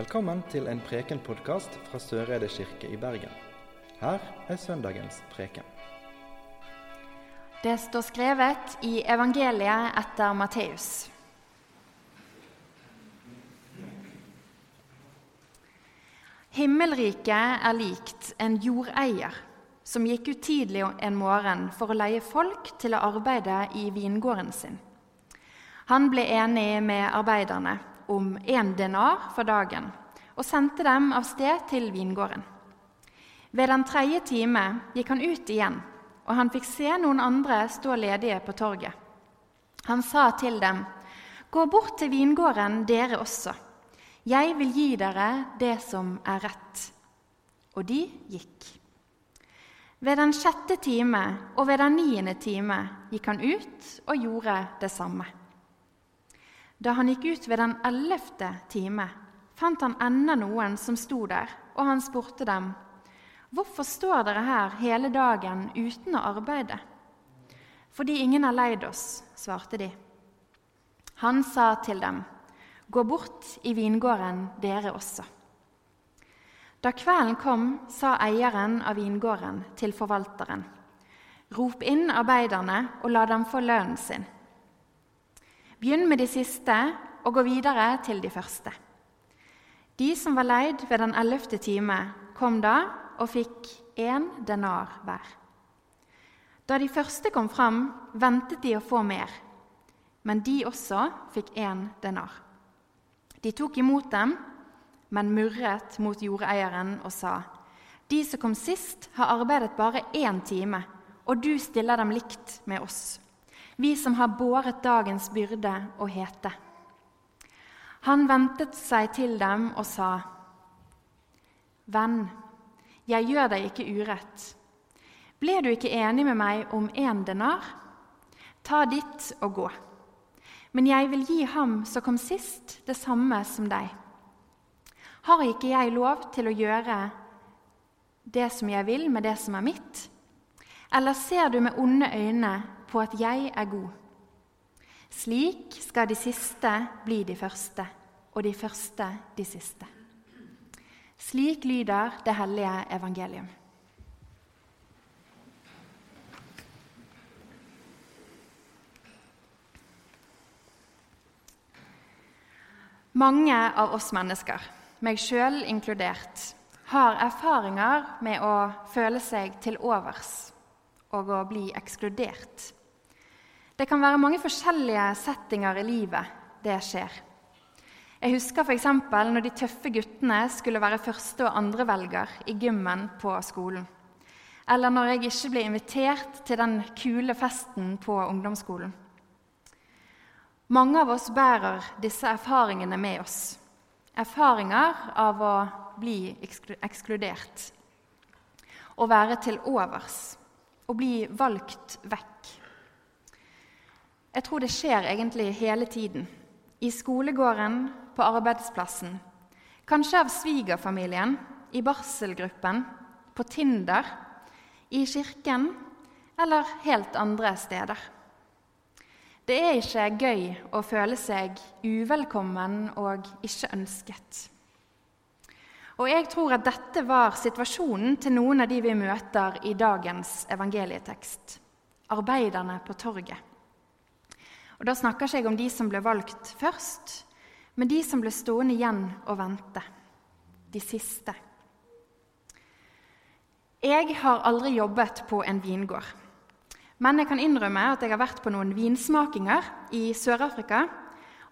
Velkommen til en Preken-podkast fra Søreide kirke i Bergen. Her er søndagens preken. Det står skrevet i evangeliet etter Matteus. Himmelriket er likt en jordeier som gikk ut tidlig en morgen for å leie folk til å arbeide i vingården sin. Han ble enig med arbeiderne om én denar for dagen og sendte dem av sted til vingården. Ved den tredje time gikk han ut igjen, og han fikk se noen andre stå ledige på torget. Han sa til dem, 'Gå bort til vingården, dere også.' 'Jeg vil gi dere det som er rett.' Og de gikk. Ved den sjette time og ved den niende time gikk han ut og gjorde det samme. Da han gikk ut ved den ellevte time, fant han enda noen som sto der, og han spurte dem, 'Hvorfor står dere her hele dagen uten å arbeide?' 'Fordi ingen har leid oss', svarte de. Han sa til dem, 'Gå bort i vingården, dere også.' Da kvelden kom, sa eieren av vingården til forvalteren, 'Rop inn arbeiderne og la dem få lønnen sin.' Begynn med de siste og gå videre til de første. De som var leid ved den ellevte time, kom da og fikk én denar hver. Da de første kom fram, ventet de å få mer, men de også fikk én denar. De tok imot dem, men murret mot jordeieren og sa:" De som kom sist, har arbeidet bare én time, og du stiller dem likt med oss vi som har båret dagens byrde og hete. Han ventet seg til dem og sa, Venn, jeg gjør deg ikke urett. Ble du ikke enig med meg om én denar? Ta ditt og gå. Men jeg vil gi ham som kom sist, det samme som deg. Har ikke jeg lov til å gjøre det som jeg vil med det som er mitt? Eller ser du med onde øyne på at jeg er god. Slik skal de siste bli de første, og de første de siste. Slik lyder det hellige evangelium. Mange av oss mennesker, meg sjøl inkludert, har erfaringer med å føle seg til overs og å bli ekskludert. Det kan være mange forskjellige settinger i livet det skjer. Jeg husker f.eks. når de tøffe guttene skulle være første- og andrevelger i gymmen på skolen. Eller når jeg ikke ble invitert til den kule festen på ungdomsskolen. Mange av oss bærer disse erfaringene med oss. Erfaringer av å bli ekskludert. Å være til overs. Å bli valgt vekk. Jeg tror det skjer egentlig hele tiden. I skolegården, på arbeidsplassen, kanskje av svigerfamilien, i barselgruppen, på Tinder, i kirken eller helt andre steder. Det er ikke gøy å føle seg uvelkommen og ikke ønsket. Og jeg tror at dette var situasjonen til noen av de vi møter i dagens evangelietekst. Arbeiderne på torget. Og Da snakker ikke jeg om de som ble valgt først, men de som ble stående igjen og vente. De siste. Jeg har aldri jobbet på en vingård. Men jeg kan innrømme at jeg har vært på noen vinsmakinger i Sør-Afrika.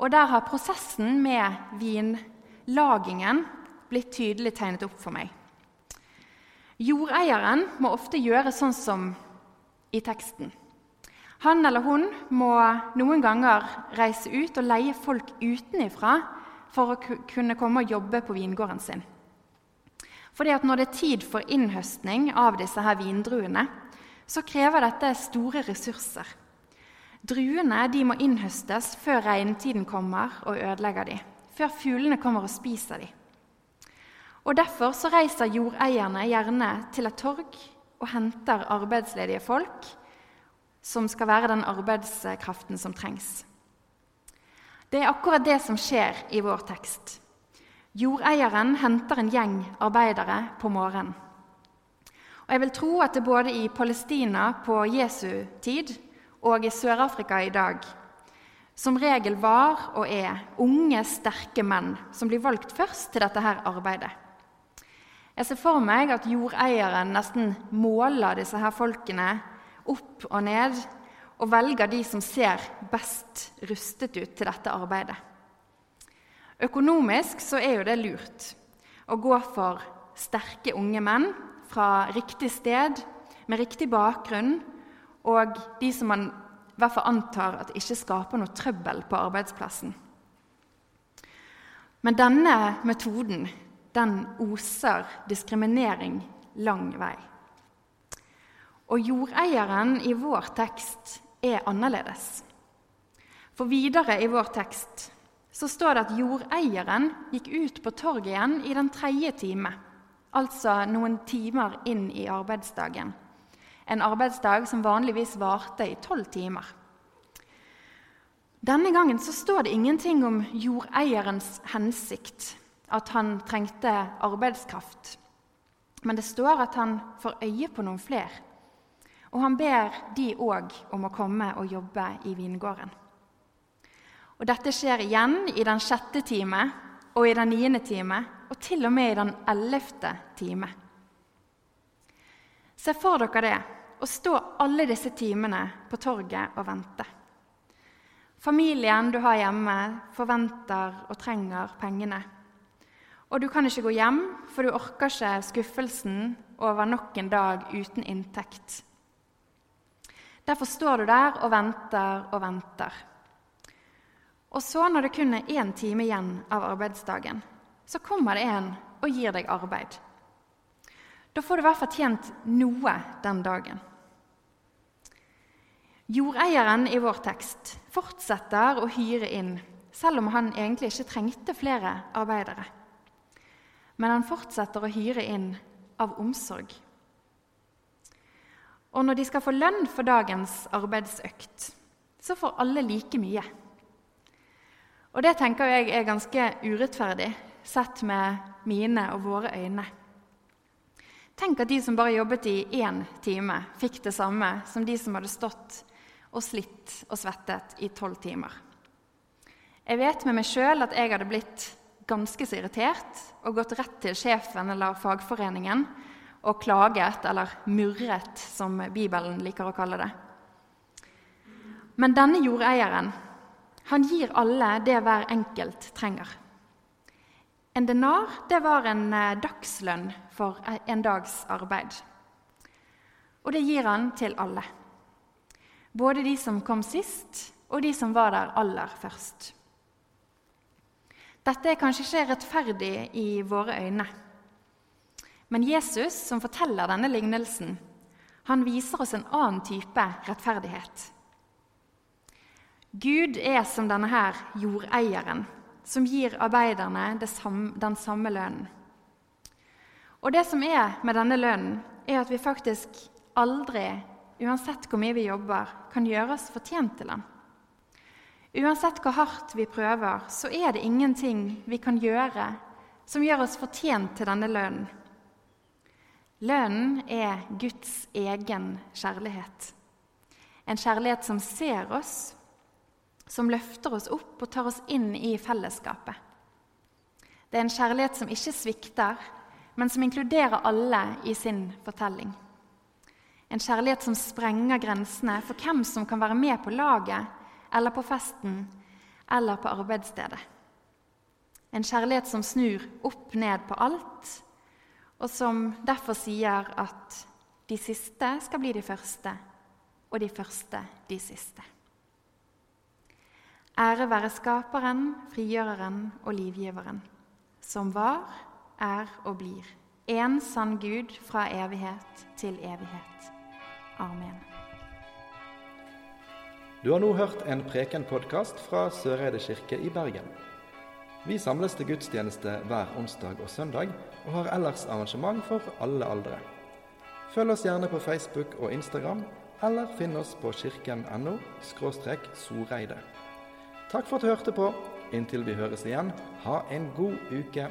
Og der har prosessen med vinlagingen blitt tydelig tegnet opp for meg. Jordeieren må ofte gjøre sånn som i teksten. Han eller hun må noen ganger reise ut og leie folk utenifra for å kunne komme og jobbe på vingården sin. Fordi at Når det er tid for innhøstning av disse her vindruene, så krever dette store ressurser. Druene de må innhøstes før regntiden kommer og ødelegger dem. Før fuglene kommer og spiser dem. Og Derfor så reiser jordeierne gjerne til et torg og henter arbeidsledige folk som skal være den arbeidskraften som trengs. Det er akkurat det som skjer i vår tekst. Jordeieren henter en gjeng arbeidere på morgenen. Og Jeg vil tro at det både i Palestina på Jesu tid og i Sør-Afrika i dag som regel var og er unge, sterke menn som blir valgt først til dette her arbeidet. Jeg ser for meg at jordeieren nesten måler disse her folkene opp og ned og velger de som ser best rustet ut til dette arbeidet. Økonomisk så er jo det lurt å gå for sterke unge menn fra riktig sted, med riktig bakgrunn, og de som man i hvert fall antar at ikke skaper noe trøbbel på arbeidsplassen. Men denne metoden den oser diskriminering lang vei. Og jordeieren i vår tekst er annerledes. For videre i vår tekst så står det at jordeieren gikk ut på torget igjen i den tredje time, altså noen timer inn i arbeidsdagen. En arbeidsdag som vanligvis varte i tolv timer. Denne gangen så står det ingenting om jordeierens hensikt, at han trengte arbeidskraft. Men det står at han får øye på noen flere. Og han ber de òg om å komme og jobbe i vingården. Og Dette skjer igjen i den sjette time og i den niende time, og til og med i den ellevte time. Se for dere det å stå alle disse timene på torget og vente. Familien du har hjemme, forventer og trenger pengene. Og du kan ikke gå hjem, for du orker ikke skuffelsen over nok en dag uten inntekt. Derfor står du der og venter og venter. Og så, når det kun er én time igjen av arbeidsdagen, så kommer det en og gir deg arbeid. Da får du i hvert fall tjent noe den dagen. Jordeieren i vår tekst fortsetter å hyre inn, selv om han egentlig ikke trengte flere arbeidere. Men han fortsetter å hyre inn av omsorg. Og når de skal få lønn for dagens arbeidsøkt, så får alle like mye. Og det tenker jeg er ganske urettferdig, sett med mine og våre øyne. Tenk at de som bare jobbet i én time, fikk det samme som de som hadde stått og slitt og svettet i tolv timer. Jeg vet med meg sjøl at jeg hadde blitt ganske så irritert og gått rett til sjefen eller fagforeningen og klaget, eller murret, som Bibelen liker å kalle det. Men denne jordeieren han gir alle det hver enkelt trenger. En denar det var en eh, dagslønn for en dags arbeid. Og det gir han til alle. Både de som kom sist, og de som var der aller først. Dette er kanskje ikke rettferdig i våre øyne. Men Jesus, som forteller denne lignelsen, han viser oss en annen type rettferdighet. Gud er som denne her jordeieren, som gir arbeiderne den samme lønnen. Og det som er med denne lønnen, er at vi faktisk aldri, uansett hvor mye vi jobber, kan gjøre oss fortjent til den. Uansett hvor hardt vi prøver, så er det ingenting vi kan gjøre som gjør oss fortjent til denne lønnen. Lønnen er Guds egen kjærlighet. En kjærlighet som ser oss, som løfter oss opp og tar oss inn i fellesskapet. Det er en kjærlighet som ikke svikter, men som inkluderer alle i sin fortelling. En kjærlighet som sprenger grensene for hvem som kan være med på laget eller på festen eller på arbeidsstedet. En kjærlighet som snur opp ned på alt, og som derfor sier at de siste skal bli de første, og de første de siste. Ære være Skaperen, Frigjøreren og Livgiveren, som var, er og blir, en sann Gud fra evighet til evighet. Amen. Du har nå hørt en Preken-podkast fra Søreide kirke i Bergen. Vi samles til gudstjeneste hver onsdag og søndag, og har ellers arrangement for alle aldre. Følg oss gjerne på Facebook og Instagram, eller finn oss på kirken.no soreide. Takk for at du hørte på. Inntil vi høres igjen, ha en god uke.